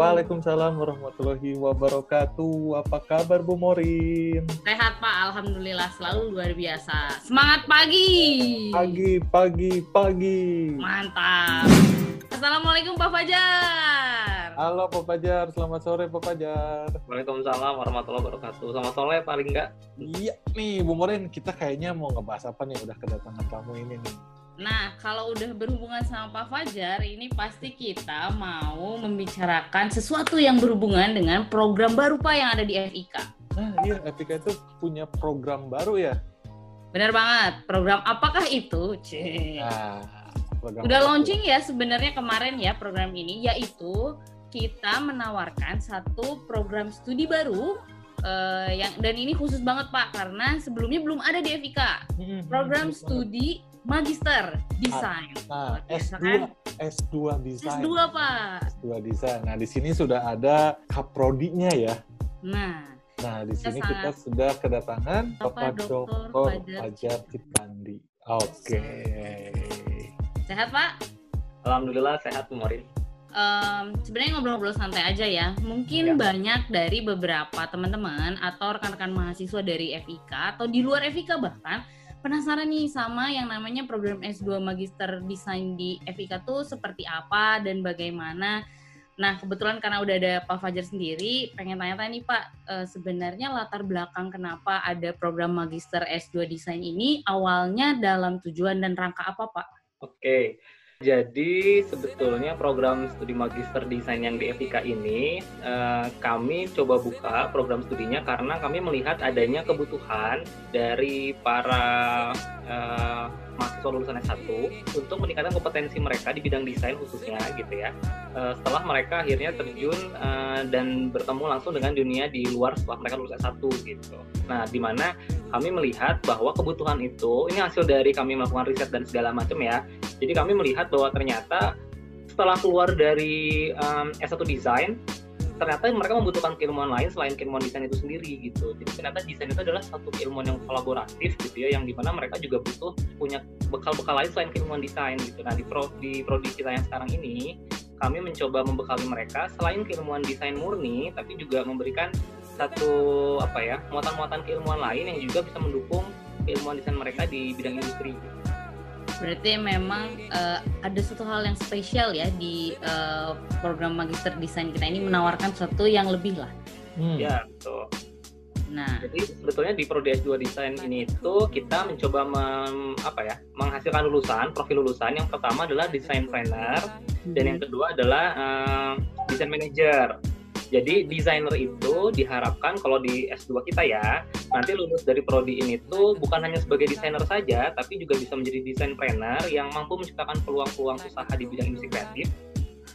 Waalaikumsalam warahmatullahi wabarakatuh. Apa kabar Bu Morin? Sehat Pak, Alhamdulillah selalu luar biasa. Semangat pagi. Pagi, pagi, pagi. Mantap. Assalamualaikum Pak Fajar. Halo Pak Fajar, selamat sore Pak Fajar. Waalaikumsalam warahmatullahi wabarakatuh. Selamat sore paling enggak. Iya nih Bu Morin, kita kayaknya mau ngebahas apa nih udah kedatangan tamu ini nih. Nah, kalau udah berhubungan sama Pak Fajar, ini pasti kita mau membicarakan sesuatu yang berhubungan dengan program baru Pak yang ada di FIK. Nah iya, Epika itu punya program baru ya? Benar banget. Program apakah itu? Nah, program Udah launching ya sebenarnya kemarin ya program ini, yaitu kita menawarkan satu program studi baru eh, yang dan ini khusus banget Pak karena sebelumnya belum ada di FIK. Hmm, Program hmm, studi Magister Desain. Nah, Luar biasa S2, kan? S2 desain. S2 Pak. S2 desain. Nah, di sini sudah ada kaprodinya ya. Nah, Nah, di Kita sini kita sudah kedatangan Bapak Dr. Fajar Cipandi. Oke. sehat Pak? Alhamdulillah sehat Bu Morin. Em, sebenarnya ngobrol-ngobrol santai aja ya. Mungkin Ya. banyak dari beberapa teman-teman atau rekan-rekan mahasiswa dari FIK atau di luar FIK bahkan penasaran nih sama yang namanya program S2 Magister Desain di FIK tuh seperti apa dan bagaimana. Nah, kebetulan karena udah ada Pak Fajar sendiri, pengen tanya-tanya nih Pak, eh, sebenarnya latar belakang kenapa ada program Magister S2 Desain ini awalnya dalam tujuan dan rangka apa Pak? Oke. Jadi sebetulnya program studi magister desain yang di FIK ini eh, kami coba buka program studinya karena kami melihat adanya kebutuhan dari para eh, mahasiswa lulusan S1 untuk meningkatkan kompetensi mereka di bidang desain khususnya gitu ya. Eh, setelah mereka akhirnya terjun eh, dan bertemu langsung dengan dunia di luar setelah mereka lulus S1 gitu. Nah, di mana kami melihat bahwa kebutuhan itu ini hasil dari kami melakukan riset dan segala macam ya. Jadi kami melihat bahwa ternyata setelah keluar dari um, S1 desain, ternyata mereka membutuhkan keilmuan lain selain keilmuan desain itu sendiri gitu. Jadi ternyata desain itu adalah satu keilmuan yang kolaboratif gitu ya, yang di mana mereka juga butuh punya bekal-bekal lain selain keilmuan desain gitu. Nah di pro di prodi kita yang sekarang ini, kami mencoba membekali mereka selain keilmuan desain murni, tapi juga memberikan satu apa ya muatan-muatan keilmuan lain yang juga bisa mendukung keilmuan desain mereka di bidang industri. Berarti memang eh, ada satu hal yang spesial ya di eh, program Magister Desain kita ini menawarkan sesuatu yang lebih lah. Hmm. Ya, betul. Nah, Jadi sebetulnya di Prodi S2 Desain ini itu kita mencoba mem- apa ya, menghasilkan lulusan, profil lulusan. Yang pertama adalah desain planner dan yang kedua adalah eh, desain manager. Jadi desainer itu diharapkan kalau di S2 kita ya, nanti lulus dari prodi ini tuh bukan hanya sebagai desainer saja, tapi juga bisa menjadi desain planner yang mampu menciptakan peluang-peluang usaha di bidang industri kreatif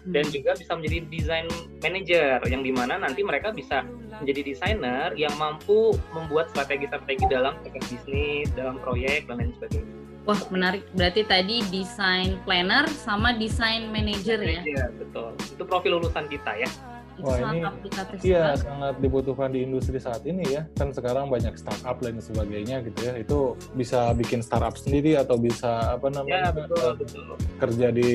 dan juga bisa menjadi desain manager yang di mana nanti mereka bisa menjadi desainer yang mampu membuat strategi-strategi dalam proses bisnis, dalam proyek dan lain sebagainya. wah menarik. Berarti tadi desain planner sama desain manager ya. Iya betul. Itu profil lulusan kita ya. Itu Wah, sangat ini- aplikatif Iya, sangat dibutuhkan di industri saat ini ya. Kan sekarang banyak startup dan sebagainya gitu ya. Itu bisa bikin startup sendiri atau bisa apa Ya namanya betul eh, betul. kerja di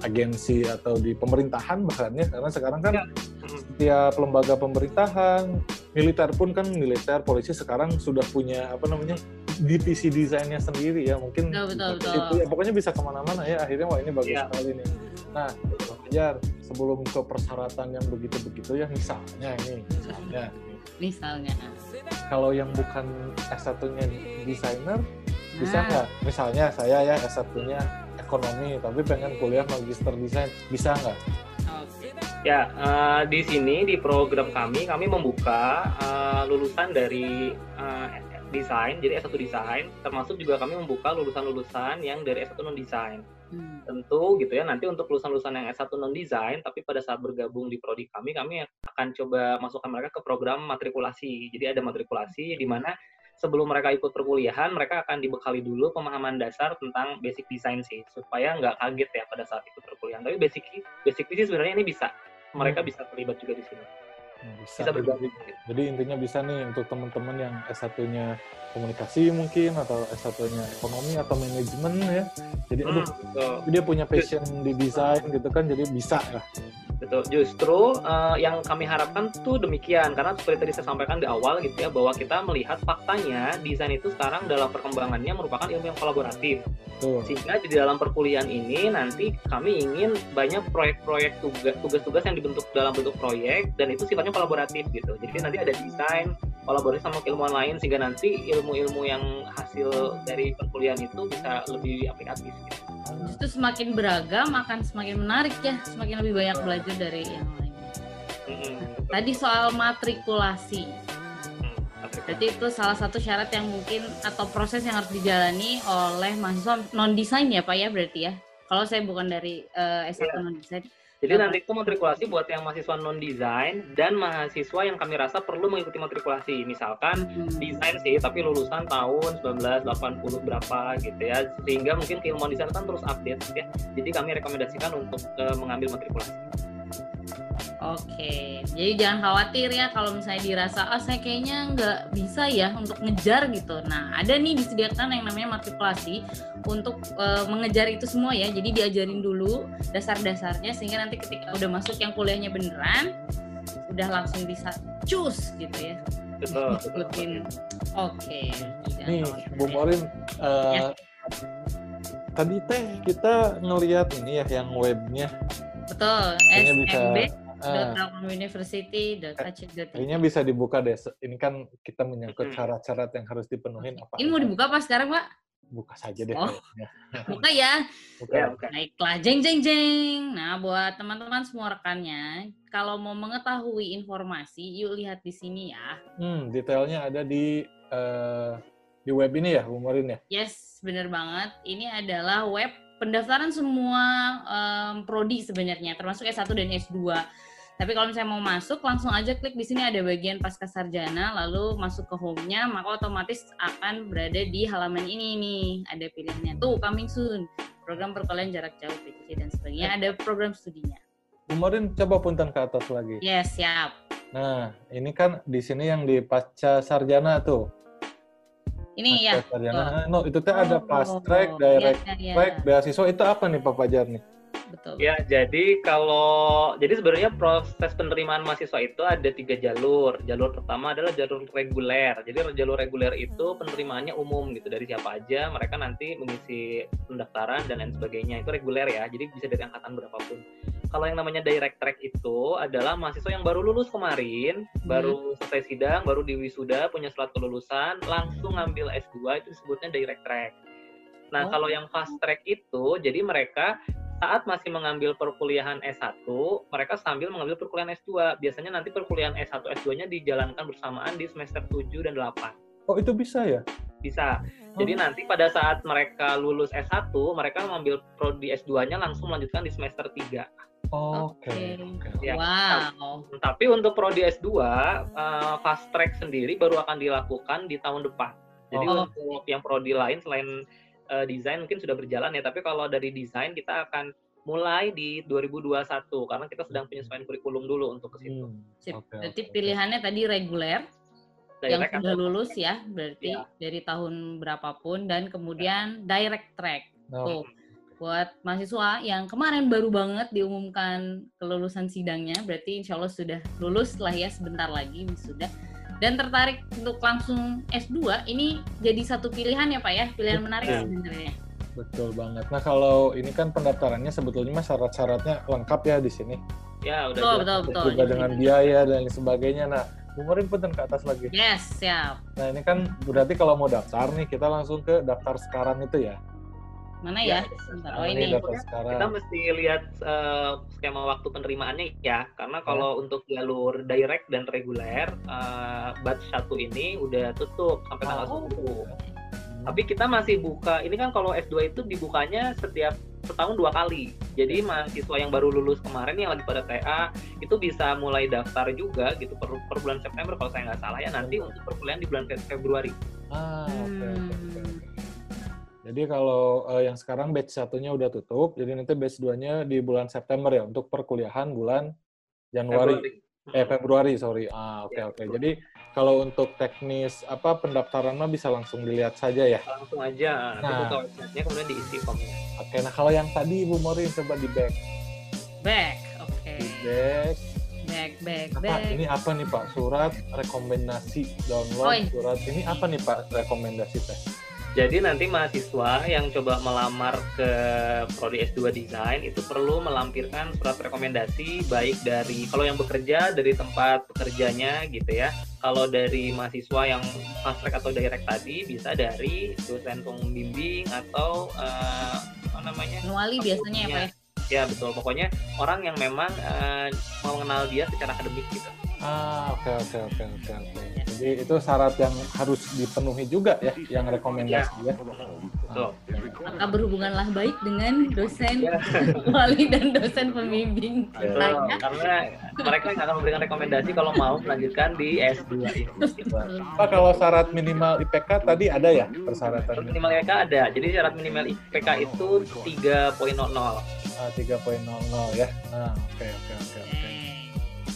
agensi atau di pemerintahan bahkan ya. Karena sekarang kan Ya. Setiap lembaga pemerintahan, militer pun kan militer, polisi sekarang sudah punya apa namanya divisi desainnya sendiri ya. Mungkin Betul, betul, betul. itu ya pokoknya bisa ke mana-mana ya. Akhirnya wah ini bagus Iya. sekali nih. Nah, Pak Fajar, sebelum ke persyaratan yang begitu-begitu ya, misalnya ini, misalnya Misalnya. kalau yang bukan S1-nya desainer, bisa Nah, nggak? Misalnya saya ya S1-nya ekonomi, tapi pengen kuliah magister desain, bisa nggak? oke. Ya, eh, di sini di program kami, kami membuka eh, lulusan dari eh, desain, jadi S1 desain, termasuk juga kami membuka lulusan-lulusan yang dari S1 non desain. Hmm. Tentu gitu ya, nanti untuk lulusan-lulusan yang S1 non desain, tapi pada saat bergabung di prodi kami, kami akan coba masukkan mereka ke program matrikulasi. Jadi ada matrikulasi di mana sebelum mereka ikut perkuliahan, mereka akan dibekali dulu pemahaman dasar tentang basic design sih, supaya nggak kaget ya pada saat ikut perkuliahan. Tapi basic basic sih sebenarnya ini bisa, mereka Hmm. bisa terlibat juga di sini. Bisa. bisa bergabung. Jadi, intinya bisa nih untuk teman-teman yang S1-nya komunikasi mungkin atau S1-nya ekonomi atau manajemen ya. Jadi aduh, Hmm, betul. dia punya passion di desain gitu kan, jadi bisa lah. Betul. Justru eh, yang kami harapkan tuh demikian karena seperti tadi saya sampaikan di awal gitu ya bahwa kita melihat faktanya desain itu sekarang dalam perkembangannya merupakan ilmu yang kolaboratif. Tuh. Sehingga di dalam perkuliahan ini nanti kami ingin banyak proyek-proyek tugas tugas-tugas yang dibentuk dalam bentuk proyek dan itu sifatnya kolaboratif gitu. Jadi nanti ada desain kolaborasi sama keilmuan lain sehingga nanti ilmu-ilmu yang hasil dari perkuliahan itu bisa lebih aplikatif gitu. Justru semakin beragam akan semakin menarik ya, semakin lebih banyak belajar dari yang lain. Mm-mm. Tadi soal matrikulasi. Hmm, Berarti itu salah satu syarat yang mungkin atau proses yang harus dijalani oleh mahasiswa non desain ya Pak ya berarti ya. Kalau saya bukan dari eh, S1 Iya. non desain. Jadi nanti itu matrikulasi buat yang mahasiswa non desain dan mahasiswa yang kami rasa perlu mengikuti matrikulasi. Misalkan Hmm. desain sih, tapi lulusan tahun 1980 berapa gitu ya, sehingga mungkin keilmuan desain kan terus update ya. Jadi kami rekomendasikan untuk eh, mengambil matrikulasi. Oke, jadi jangan khawatir ya kalau misalnya dirasa, oh saya kayaknya nggak bisa ya untuk ngejar gitu. Nah, ada nih disediakan yang namanya matrikulasi untuk eh, mengejar itu semua ya. Jadi diajarin dulu dasar-dasarnya sehingga nanti ketika udah masuk yang kuliahnya beneran, udah langsung bisa cus gitu ya. Betul. Ikutin. Oke. jangan Nih, Bu ya. Morin, eh, Ya. tadi teh kita ngelihat ini ya yang webnya, Betul. smb. Eh, University.ac.id. kayaknya bisa dibuka deh. Ini kan kita menyangkut syarat-syarat yang harus dipenuhin apa? Ini mau dibuka apa sekarang, Pak? Buka saja deh. Oh. kayaknya. Buka ya. Buka. Ya, bukan. Baiklah, jeng jeng jeng. Nah, buat teman-teman semua rekannya, kalau mau mengetahui informasi, yuk lihat di sini ya. Hmm, detailnya ada di eh, di web ini ya, Bu Morin ya. Yes, bener banget. Ini adalah web pendaftaran semua em, prodi sebenarnya, termasuk S1 dan S2. Tapi kalau misalnya mau masuk, langsung aja klik di sini ada bagian pasca sarjana, lalu masuk ke home-nya, maka otomatis akan berada di halaman ini nih. Ada pilihannya tuh, coming soon. Program perkuliahan jarak jauh, PJJ dan sebagainya. Ada program studinya. Bu Morin coba punten ke atas lagi. Yes, siap. Nah, ini kan di sini yang di pasca sarjana tuh. Ini ya. Pasca sarjana. No, itu teh ada Oh, fast track, iya, direct iya, iya. track, beasiswa itu apa nih Pak Fajar nih? Betul. Ya, jadi kalau jadi sebenarnya proses penerimaan mahasiswa itu ada tiga jalur. Jalur pertama adalah jalur reguler. Jadi jalur reguler itu penerimaannya umum gitu dari siapa aja. Mereka nanti mengisi pendaftaran dan lain sebagainya. Itu reguler ya. Jadi bisa dari angkatan berapapun. Kalau yang namanya direct track itu adalah mahasiswa yang baru lulus kemarin, baru selesai sidang, baru di wisuda, punya surat kelulusan, langsung ngambil S2 itu disebutnya direct track. Nah, Oh. kalau yang fast track itu, jadi mereka saat masih mengambil perkuliahan S1, mereka sambil mengambil perkuliahan S2. Biasanya nanti perkuliahan S1, S2-nya dijalankan bersamaan di semester 7 dan 8. Oh, itu bisa ya? Bisa. Jadi Oh. nanti pada saat mereka lulus S1, mereka mengambil prodi S2-nya langsung melanjutkan di semester 3. Oke. Oke. oke. Ya. Wow. Tapi untuk prodi S2, eh, fast track sendiri baru akan dilakukan di tahun depan. Jadi Oh. untuk yang prodi lain selain eh, desain mungkin sudah berjalan ya, tapi kalau dari desain kita akan mulai di 2021 karena kita sedang penyesuaian kurikulum dulu untuk ke situ. Hmm, Sip. oke, Berarti oke. pilihannya tadi reguler yang sudah lulus ya, berarti Iya. dari tahun berapapun dan kemudian direct track. Nah, Tuh. Buat mahasiswa yang kemarin baru banget diumumkan kelulusan sidangnya, berarti insya Allah sudah lulus lah ya sebentar lagi sudah. Dan tertarik untuk langsung S2, ini jadi satu pilihan ya Pak ya, pilihan menarik Betul. sebenarnya. betul banget. Nah, kalau ini kan pendaftarannya sebetulnya mah syarat-syaratnya lengkap ya di sini. Ya, udah Betul, betul, betul. Juga dengan biaya dan lain sebagainya. Nah, Bu Morin punten ke atas lagi. Yes, siap. Nah, ini kan berarti kalau mau daftar nih, kita langsung ke daftar sekarang itu ya. Mana Ya, ya? Sebentar. Oh ini. sekarang. Kita mesti lihat eh, skema waktu penerimaannya ya, karena kalau untuk jalur direct dan reguler, eh, batch satu ini udah tutup sampai tanggal Oh. 10. Hmm. Tapi kita masih buka, ini kan kalau S2 itu dibukanya setiap setahun dua kali. Jadi mahasiswa yang baru lulus kemarin yang lagi pada TA itu bisa mulai daftar juga gitu per, per bulan September kalau saya nggak salah ya nanti untuk perkuliahan di bulan Fe- Februari. Ah, oke, oke, oke, Hmm. oke. Jadi kalau eh, yang sekarang batch satunya udah tutup, jadi nanti batch 2-nya di bulan September ya untuk perkuliahan bulan Januari. Februari. Eh Februari, sorry. Ah, oke okay, oke. Okay. Jadi kalau untuk teknis apa pendaftaran mah bisa langsung dilihat saja ya. Langsung aja. Nah, buka websitenya kemudian diisi formnya. Oke, okay, nah kalau yang tadi Ibu Morin coba di back. Back, oke. Okay. Di back. Back, back, apa, back. Ini apa nih Pak? Surat rekomendasi download Oi. surat. Ini apa nih Pak rekomendasi teh? Jadi nanti mahasiswa yang coba melamar ke prodi S2 Desain itu perlu melampirkan surat rekomendasi baik dari kalau yang bekerja dari tempat pekerjanya gitu ya. Kalau dari mahasiswa yang fast track atau direct tadi bisa dari dosen pembimbing atau uh, apa namanya? Nuali biasanya ya Pak ya? Ya betul. Pokoknya orang yang memang uh, mengenal dia secara akademik gitu. Ah, oke oke oke oke oke. Jadi itu syarat yang harus dipenuhi juga ya, yang rekomendasi ya. Betul. Maka berhubunganlah baik dengan dosen ya. wali dan dosen pembimbing. Karena mereka yang akan memberikan rekomendasi kalau mau melanjutkan di S2 ini. Pak kalau syarat minimal IPK tadi ada ya persyaratan? Minimal IPK ada. Jadi syarat minimal IPK itu 3.00. Ah, 3.00 ya. Nah, oke oke oke oke.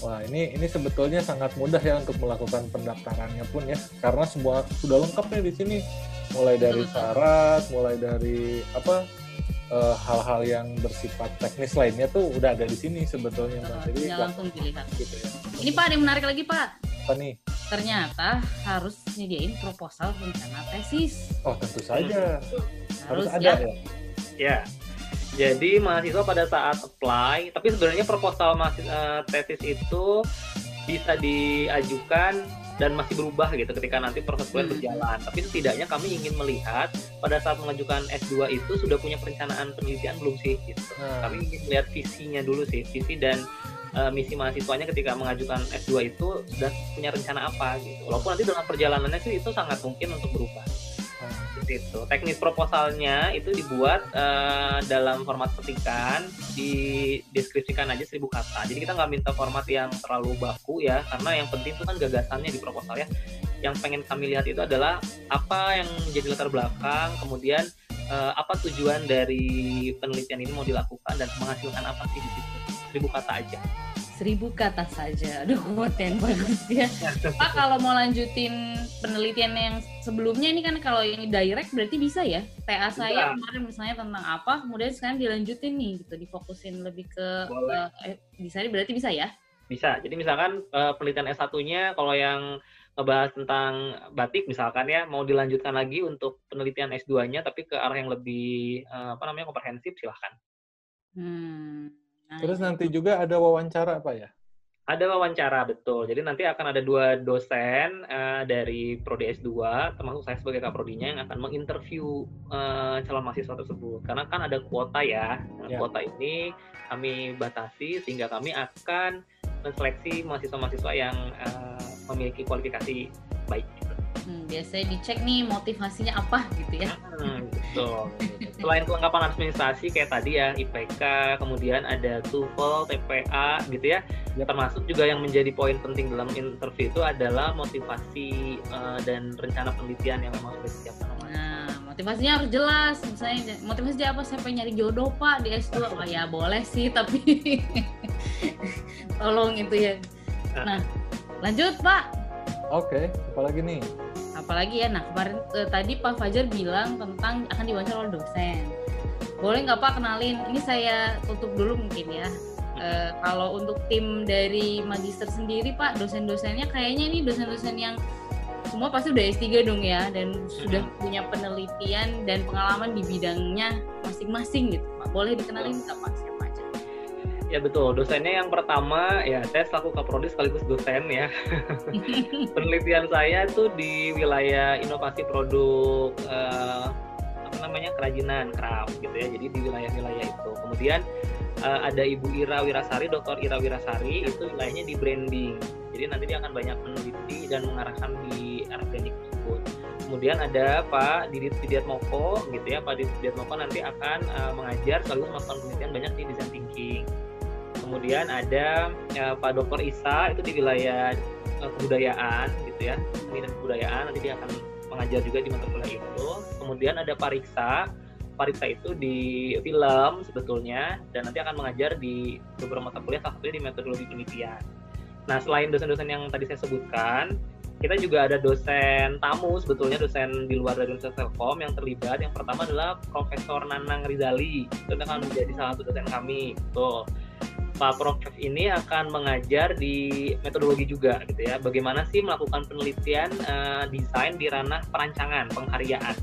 Wah ini ini sebetulnya sangat mudah ya untuk melakukan pendaftarannya pun ya karena semua sudah lengkap nih di sini mulai dari syarat, mulai dari apa eh, hal-hal uh, yang bersifat teknis lainnya tuh udah ada di sini sebetulnya mbak. Jadi ya, langsung dilihat. Gitu ya. Ini pak, ada yang menarik lagi pak. Apa nih? Ternyata harus nyediain proposal rencana tesis. Oh tentu saja. Harus, harus ada ya. Ya. ya. Jadi mahasiswa pada saat apply, tapi sebenarnya proposal mahasiswa, uh, tesis itu bisa diajukan dan masih berubah gitu ketika nanti proses kuliah hmm. berjalan. Tapi setidaknya kami ingin melihat pada saat mengajukan S2 itu sudah punya perencanaan penelitian belum sih gitu. Hmm. Kami ingin melihat visinya dulu sih, visi dan uh, misi mahasiswanya ketika mengajukan S2 itu sudah punya rencana apa gitu. Walaupun nanti dalam perjalanannya sih itu sangat mungkin untuk berubah itu. Teknis proposalnya itu dibuat uh, dalam format petikan, dideskripsikan aja seribu kata. Jadi kita nggak minta format yang terlalu baku ya, karena yang penting itu kan gagasannya di proposal ya. Yang pengen kami lihat itu adalah apa yang menjadi latar belakang, kemudian uh, apa tujuan dari penelitian ini mau dilakukan dan menghasilkan apa sih di situ. Seribu kata aja seribu kata saja. Aduh, yang bagus ya. Pak, kalau mau lanjutin penelitian yang sebelumnya ini kan kalau ini direct berarti bisa ya? TA saya kemarin misalnya tentang apa, kemudian sekarang dilanjutin nih gitu, difokusin lebih ke uh, eh, bisa berarti bisa ya? Bisa. Jadi misalkan uh, penelitian S1-nya kalau yang ngebahas tentang batik misalkan ya mau dilanjutkan lagi untuk penelitian S2-nya tapi ke arah yang lebih uh, apa namanya komprehensif silahkan. Hmm. Nah, Terus nanti juga ada wawancara Pak ya? Ada wawancara betul. Jadi nanti akan ada dua dosen uh, dari prodi S2 termasuk saya sebagai kaprodinya yang akan menginterview uh, calon mahasiswa tersebut. Karena kan ada kuota ya. Nah, ya. Kuota ini kami batasi sehingga kami akan menseleksi mahasiswa-mahasiswa yang uh, memiliki kualifikasi baik. Hmm, biasanya dicek nih motivasinya apa gitu ya. Hmm, betul. Selain kelengkapan administrasi kayak tadi ya IPK, kemudian ada TOEFL, TPA gitu ya. Yep. Termasuk juga yang menjadi poin penting dalam interview itu adalah motivasi uh, dan rencana penelitian yang memang sudah disiapkan. Nah, motivasinya harus jelas. Misalnya motivasi apa? Saya pengen nyari jodoh Pak di S2. Oh ya boleh sih, tapi tolong itu ya. Nah, lanjut Pak. Oke, okay, apalagi nih? Apalagi ya nah kemarin eh, tadi Pak Fajar bilang tentang akan diwawancara oleh dosen. Boleh nggak Pak kenalin? Ini saya tutup dulu mungkin ya. Eh, kalau untuk tim dari magister sendiri Pak dosen-dosennya kayaknya ini dosen-dosen yang semua pasti udah S3 dong ya dan sudah punya penelitian dan pengalaman di bidangnya masing-masing gitu Pak. Boleh dikenalin nggak Pak Ya betul, dosennya yang pertama ya saya selaku kaprodi sekaligus dosen ya. Penelitian saya itu di wilayah inovasi produk uh, apa namanya kerajinan craft gitu ya. Jadi di wilayah-wilayah itu. Kemudian uh, ada Ibu Ira Wirasari, Dr. Ira Wirasari itu wilayahnya di branding. Jadi nanti dia akan banyak meneliti dan mengarahkan di branding tersebut. Kemudian ada Pak Didit Widiat Moko gitu ya. Pak Didit Widiat Moko nanti akan uh, mengajar sekaligus melakukan penelitian banyak di design thinking kemudian ada ya, Pak Dr. Isa itu di wilayah uh, kebudayaan gitu ya seni dan kebudayaan nanti dia akan mengajar juga di mata kuliah itu kemudian ada Pak Riksa Pak Riksa itu di film sebetulnya dan nanti akan mengajar di beberapa mata kuliah salah satunya di metodologi penelitian Nah, selain dosen-dosen yang tadi saya sebutkan, kita juga ada dosen tamu sebetulnya dosen di luar dari Universitas Telkom yang terlibat. Yang pertama adalah Profesor Nanang Rizali. Itu akan menjadi salah satu dosen kami. Betul. Pak Prof ini akan mengajar di metodologi juga gitu ya. Bagaimana sih melakukan penelitian uh, desain di ranah perancangan, pengkaryaan.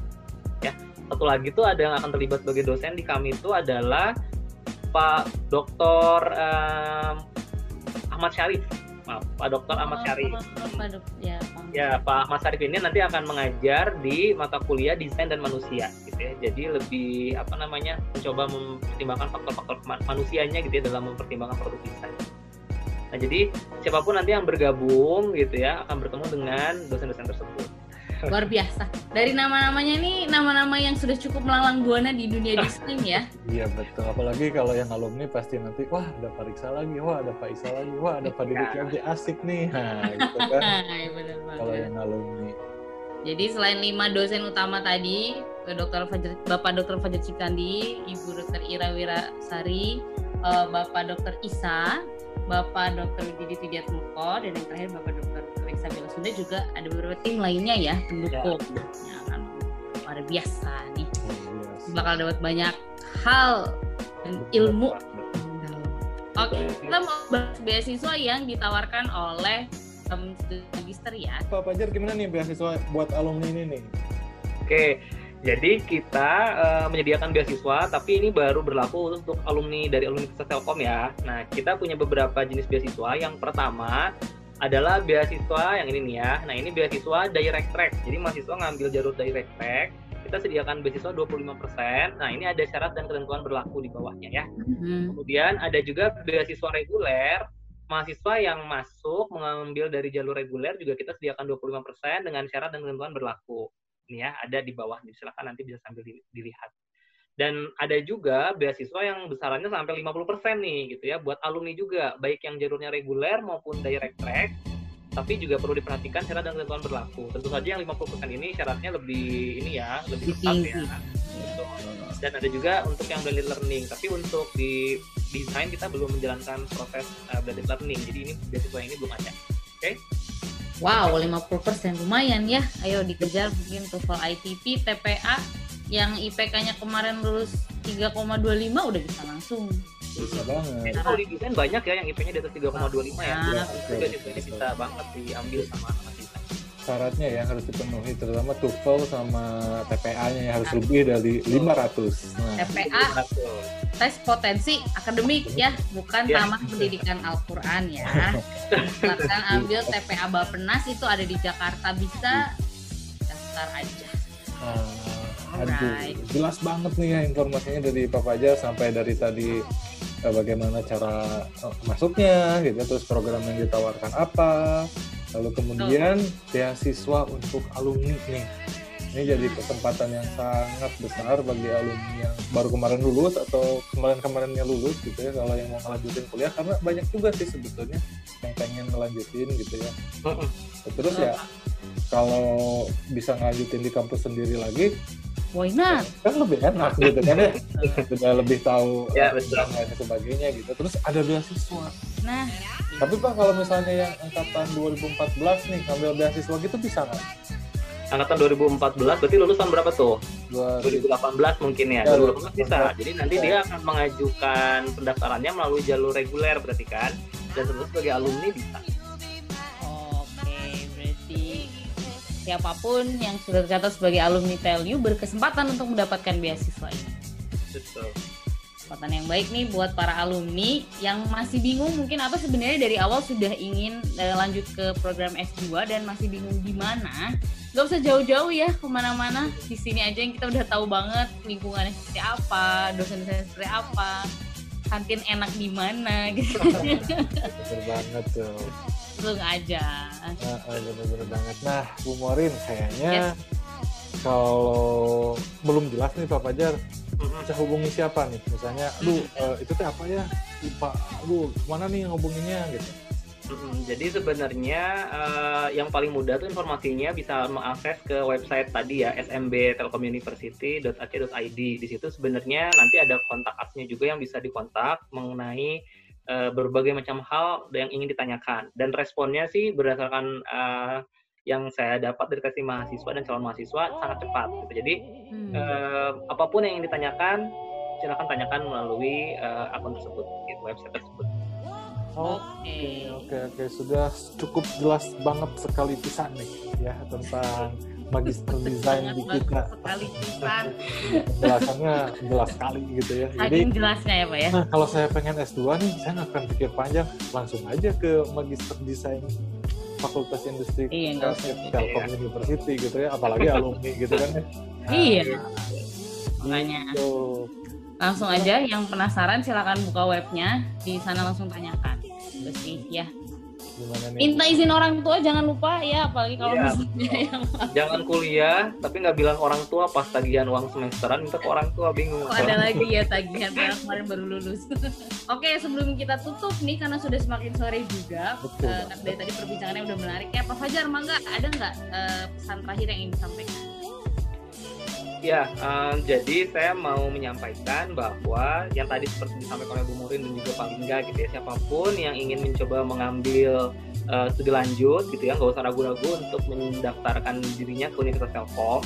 Ya. Satu lagi tuh ada yang akan terlibat sebagai dosen di kami itu adalah Pak Dr. Um, Ahmad Syarif maaf Pak Dr. Ahmad oh, Syarif. Pak ya, ya Pak Ahmad Syarif ini nanti akan mengajar di mata kuliah desain dan manusia gitu ya. Jadi lebih apa namanya mencoba mempertimbangkan faktor-faktor manusianya gitu ya dalam mempertimbangkan produk desain. Nah jadi siapa pun nanti yang bergabung gitu ya akan bertemu dengan dosen-dosen tersebut luar biasa. Dari nama-namanya ini nama-nama yang sudah cukup melalang buana di dunia desain ya. Iya betul. Apalagi kalau yang alumni pasti nanti wah ada Pak Riksa lagi, wah ada Pak Isa lagi, wah ada Pak Didik lagi asik nih. Nah, gitu kan. Iya, kalau yang alumni. Jadi selain lima dosen utama tadi, Dr. Fajar, Bapak Dr. Fajar Cikandi, Ibu Dr. Ira Wirasari, eh, Bapak Dr. Isa, Bapak Dr. Didi Tidiat Muko, dan yang terakhir Bapak Dr. Reksa Sunda juga ada beberapa tim lainnya ya pendukung ya. yang akan luar biasa nih oh, bakal dapat banyak hal dan ilmu Oke, kita mau bahas beasiswa yang ditawarkan oleh um, magister ya. Pak Pajar gimana nih beasiswa buat alumni ini nih? Oke, jadi kita uh, menyediakan beasiswa, tapi ini baru berlaku untuk alumni dari Universitas Telkom ya. Nah, kita punya beberapa jenis beasiswa. Yang pertama adalah beasiswa yang ini nih ya. Nah, ini beasiswa direct track. Jadi mahasiswa ngambil jalur direct track, kita sediakan beasiswa 25%. Nah, ini ada syarat dan ketentuan berlaku di bawahnya ya. Mm-hmm. Kemudian ada juga beasiswa reguler. Mahasiswa yang masuk mengambil dari jalur reguler juga kita sediakan 25% dengan syarat dan ketentuan berlaku. Ini ya, ada di bawah. Silakan nanti bisa sambil dilihat. Dan ada juga beasiswa yang besarannya sampai 50% nih gitu ya buat alumni juga, baik yang jalurnya reguler maupun direct track. Tapi juga perlu diperhatikan syarat dan ketentuan berlaku. Tentu saja yang 50% ini syaratnya lebih ini ya, lebih ketat ya. Gitu. Dan ada juga untuk yang blended learning, tapi untuk di desain kita belum menjalankan proses uh, blended learning. Jadi ini beasiswa ini belum ada. Oke? Okay? Wow, 50% lumayan ya. Ayo dikejar mungkin TOEFL ITP, TPA, yang IPK-nya kemarin lulus 3,25 udah bisa langsung bisa banget. Kalau di desain banyak ya yang IP-nya di atas 3,25 ya. Nah, juga juga bisa banget diambil sama anak. Syaratnya yang harus dipenuhi terutama TOEFL sama TPA-nya yang harus lebih dari 500. Nah. TPA tes potensi akademik ya, bukan ya. taman pendidikan Al-Qur'an ya. Silakan ambil TPA Bapenas itu ada di Jakarta bisa daftar aja. Nah Aduh, jelas banget nih ya informasinya dari Pak Fajar sampai dari tadi eh, bagaimana cara oh, masuknya gitu terus program yang ditawarkan apa lalu kemudian beasiswa untuk alumni nih. Ini jadi kesempatan yang sangat besar bagi alumni yang baru kemarin lulus atau kemarin-kemarinnya lulus gitu ya kalau yang mau ngelanjutin kuliah karena banyak juga sih sebetulnya yang pengen ngelanjutin gitu ya. Terus ya kalau bisa ngelanjutin di kampus sendiri lagi why not? Kan lebih enak gitu kan ya. Sudah lebih tahu ya, betul. dan sebagainya gitu. Terus ada beasiswa. Nah. Tapi Pak kalau misalnya yang angkatan 2014 nih ngambil beasiswa gitu bisa nggak? Angkatan 2014 berarti lulusan berapa tuh? 2018 mungkin ya. ya 2018 bisa. Jadi nanti ya. dia akan mengajukan pendaftarannya melalui jalur reguler berarti kan. Dan tentu sebagai alumni bisa. Siapa pun yang sudah tercatat sebagai alumni TLU berkesempatan untuk mendapatkan beasiswa ini. Betul. Kesempatan yang baik nih buat para alumni yang masih bingung mungkin atau sebenarnya dari awal sudah ingin uh, lanjut ke program S2 dan masih bingung di mana. Gak usah jauh-jauh ya ke mana-mana. Di sini aja yang kita udah tahu banget lingkungannya seperti apa, dosen-dosen seperti apa, kantin enak di mana gitu. Betul banget tuh langsung aja. Nah, bener-bener banget. Nah, Bu Morin, kayaknya yes. kalau belum jelas nih Pak Fajar, bisa hubungi siapa nih? Misalnya, lu uh, itu teh apa ya? Pak, lu mana nih ngobunginnya gitu? Jadi sebenarnya uh, yang paling mudah tuh informasinya bisa mengakses ke website tadi ya smbtelkomuniversity.ac.id. Di situ sebenarnya nanti ada kontak asnya juga yang bisa dikontak mengenai uh, berbagai macam hal yang ingin ditanyakan dan responnya sih berdasarkan uh, yang saya dapat dari testing mahasiswa dan calon mahasiswa sangat cepat gitu. Jadi hmm. uh, apa pun yang ingin ditanyakan silakan tanyakan melalui uh, akun tersebut gitu website tersebut. Oke, okay, oke, okay, oke. Okay. Sudah cukup jelas banget sekali pisan nih ya tentang magister desain di kita. Sekali. Jelasannya jelas sekali gitu ya. Jadi jelasnya ya Pak ya. Nah, kalau saya pengen S2 nih, saya nggak akan pikir panjang, langsung aja ke magister desain Fakultas Industri iya, Telkom iya. University gitu ya, apalagi alumni gitu kan ya. Nah, iya. Makanya. Gitu. Langsung aja yang penasaran silakan buka webnya, di sana langsung tanyakan. Terus ya Gimana nih? Minta izin orang tua jangan lupa ya, apalagi kalau ya, misalnya yang jangan kuliah tapi nggak bilang orang tua pas tagihan uang semesteran minta ke orang tua bingung. Oh, ada lagi ya tagihan yang kemarin baru lulus. Oke, sebelum kita tutup nih karena sudah semakin sore juga, Betul, uh, dari tadi perbincangannya udah menarik ya. Pak Fajar, mangga ada nggak uh, pesan terakhir yang ingin disampaikan? Ya, um, jadi saya mau menyampaikan bahwa yang tadi seperti disampaikan oleh Bu Murin dan juga Pak Lingga gitu ya, siapa pun yang ingin mencoba mengambil uh, studi lanjut gitu ya, nggak usah ragu-ragu untuk mendaftarkan dirinya ke Universitas Telkom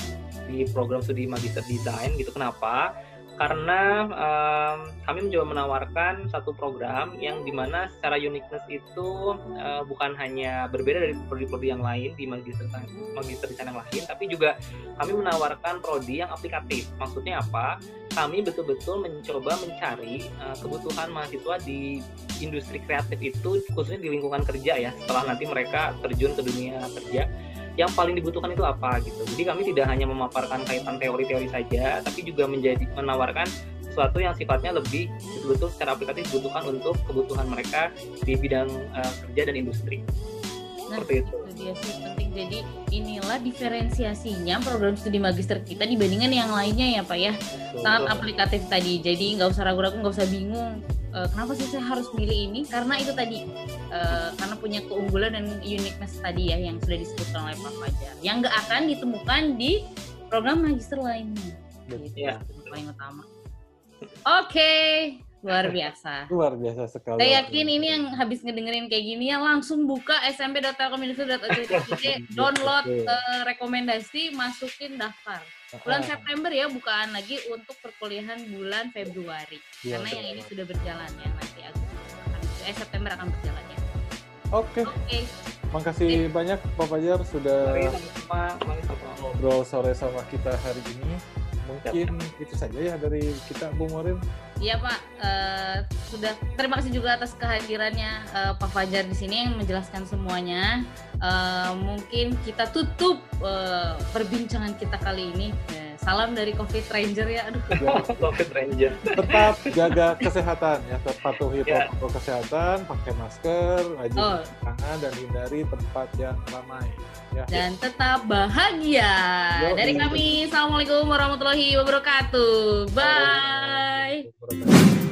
di program studi Magister Desain gitu. Kenapa? Karena um, kami mencoba menawarkan satu program yang di mana secara uniqueness itu uh, bukan hanya berbeda dari prodi-prodi yang lain di magister magister desain yang lain, tapi juga kami menawarkan prodi yang aplikatif. Maksudnya apa? Kami betul-betul mencoba mencari uh, kebutuhan mahasiswa di industri kreatif itu khususnya di lingkungan kerja ya. Setelah nanti mereka terjun ke dunia kerja yang paling dibutuhkan itu apa gitu. Jadi kami tidak hanya memaparkan kaitan teori-teori saja, tapi juga menjadi menawarkan sesuatu yang sifatnya lebih betul-betul secara aplikatif dibutuhkan untuk kebutuhan mereka di bidang uh, kerja dan industri. Nah, Seperti itu. itu dia sih penting. Jadi inilah diferensiasinya program studi magister kita dibandingkan yang lainnya ya Pak ya. Betul. Sangat aplikatif tadi. Jadi nggak usah ragu-ragu, nggak usah bingung uh, kenapa sih saya harus pilih ini? Karena itu tadi uh, karena punya keunggulan dan uniqueness tadi ya yang sudah disebutkan oleh Pak Fajar. Yang nggak akan ditemukan di program magister lainnya. Gitu ya. paling utama. Oke okay. luar biasa. Luar biasa sekali. Saya yakin ini yang habis ngedengerin kayak gini ya langsung buka smp.telkominfo.id download uh, rekomendasi masukin daftar bulan. September ya bukaan lagi untuk perkuliahan bulan Februari ya, karena yang ini sudah berjalan ya nanti Agustus eh September akan berjalan ya oke okay. oke okay. makasih okay. banyak Pak Fajar sudah ngobrol sore sama kita hari ini mungkin itu saja ya dari kita Bung Morin Iya Pak, uh, sudah terima kasih juga atas kehadirannya uh, Pak Fajar di sini yang menjelaskan semuanya. Uh, mungkin kita tutup uh, perbincangan kita kali ini. Uh, salam dari Covid Ranger ya. Aduh. Covid Ranger. Tetap jaga kesehatan ya, tetap patuhi yeah. protokol kesehatan, pakai masker, rajin oh. tangan dan hindari tempat yang ramai. Ya. Dan tetap bahagia. Yo, dari kami, Assalamualaikum warahmatullahi wabarakatuh. Bye. Bye.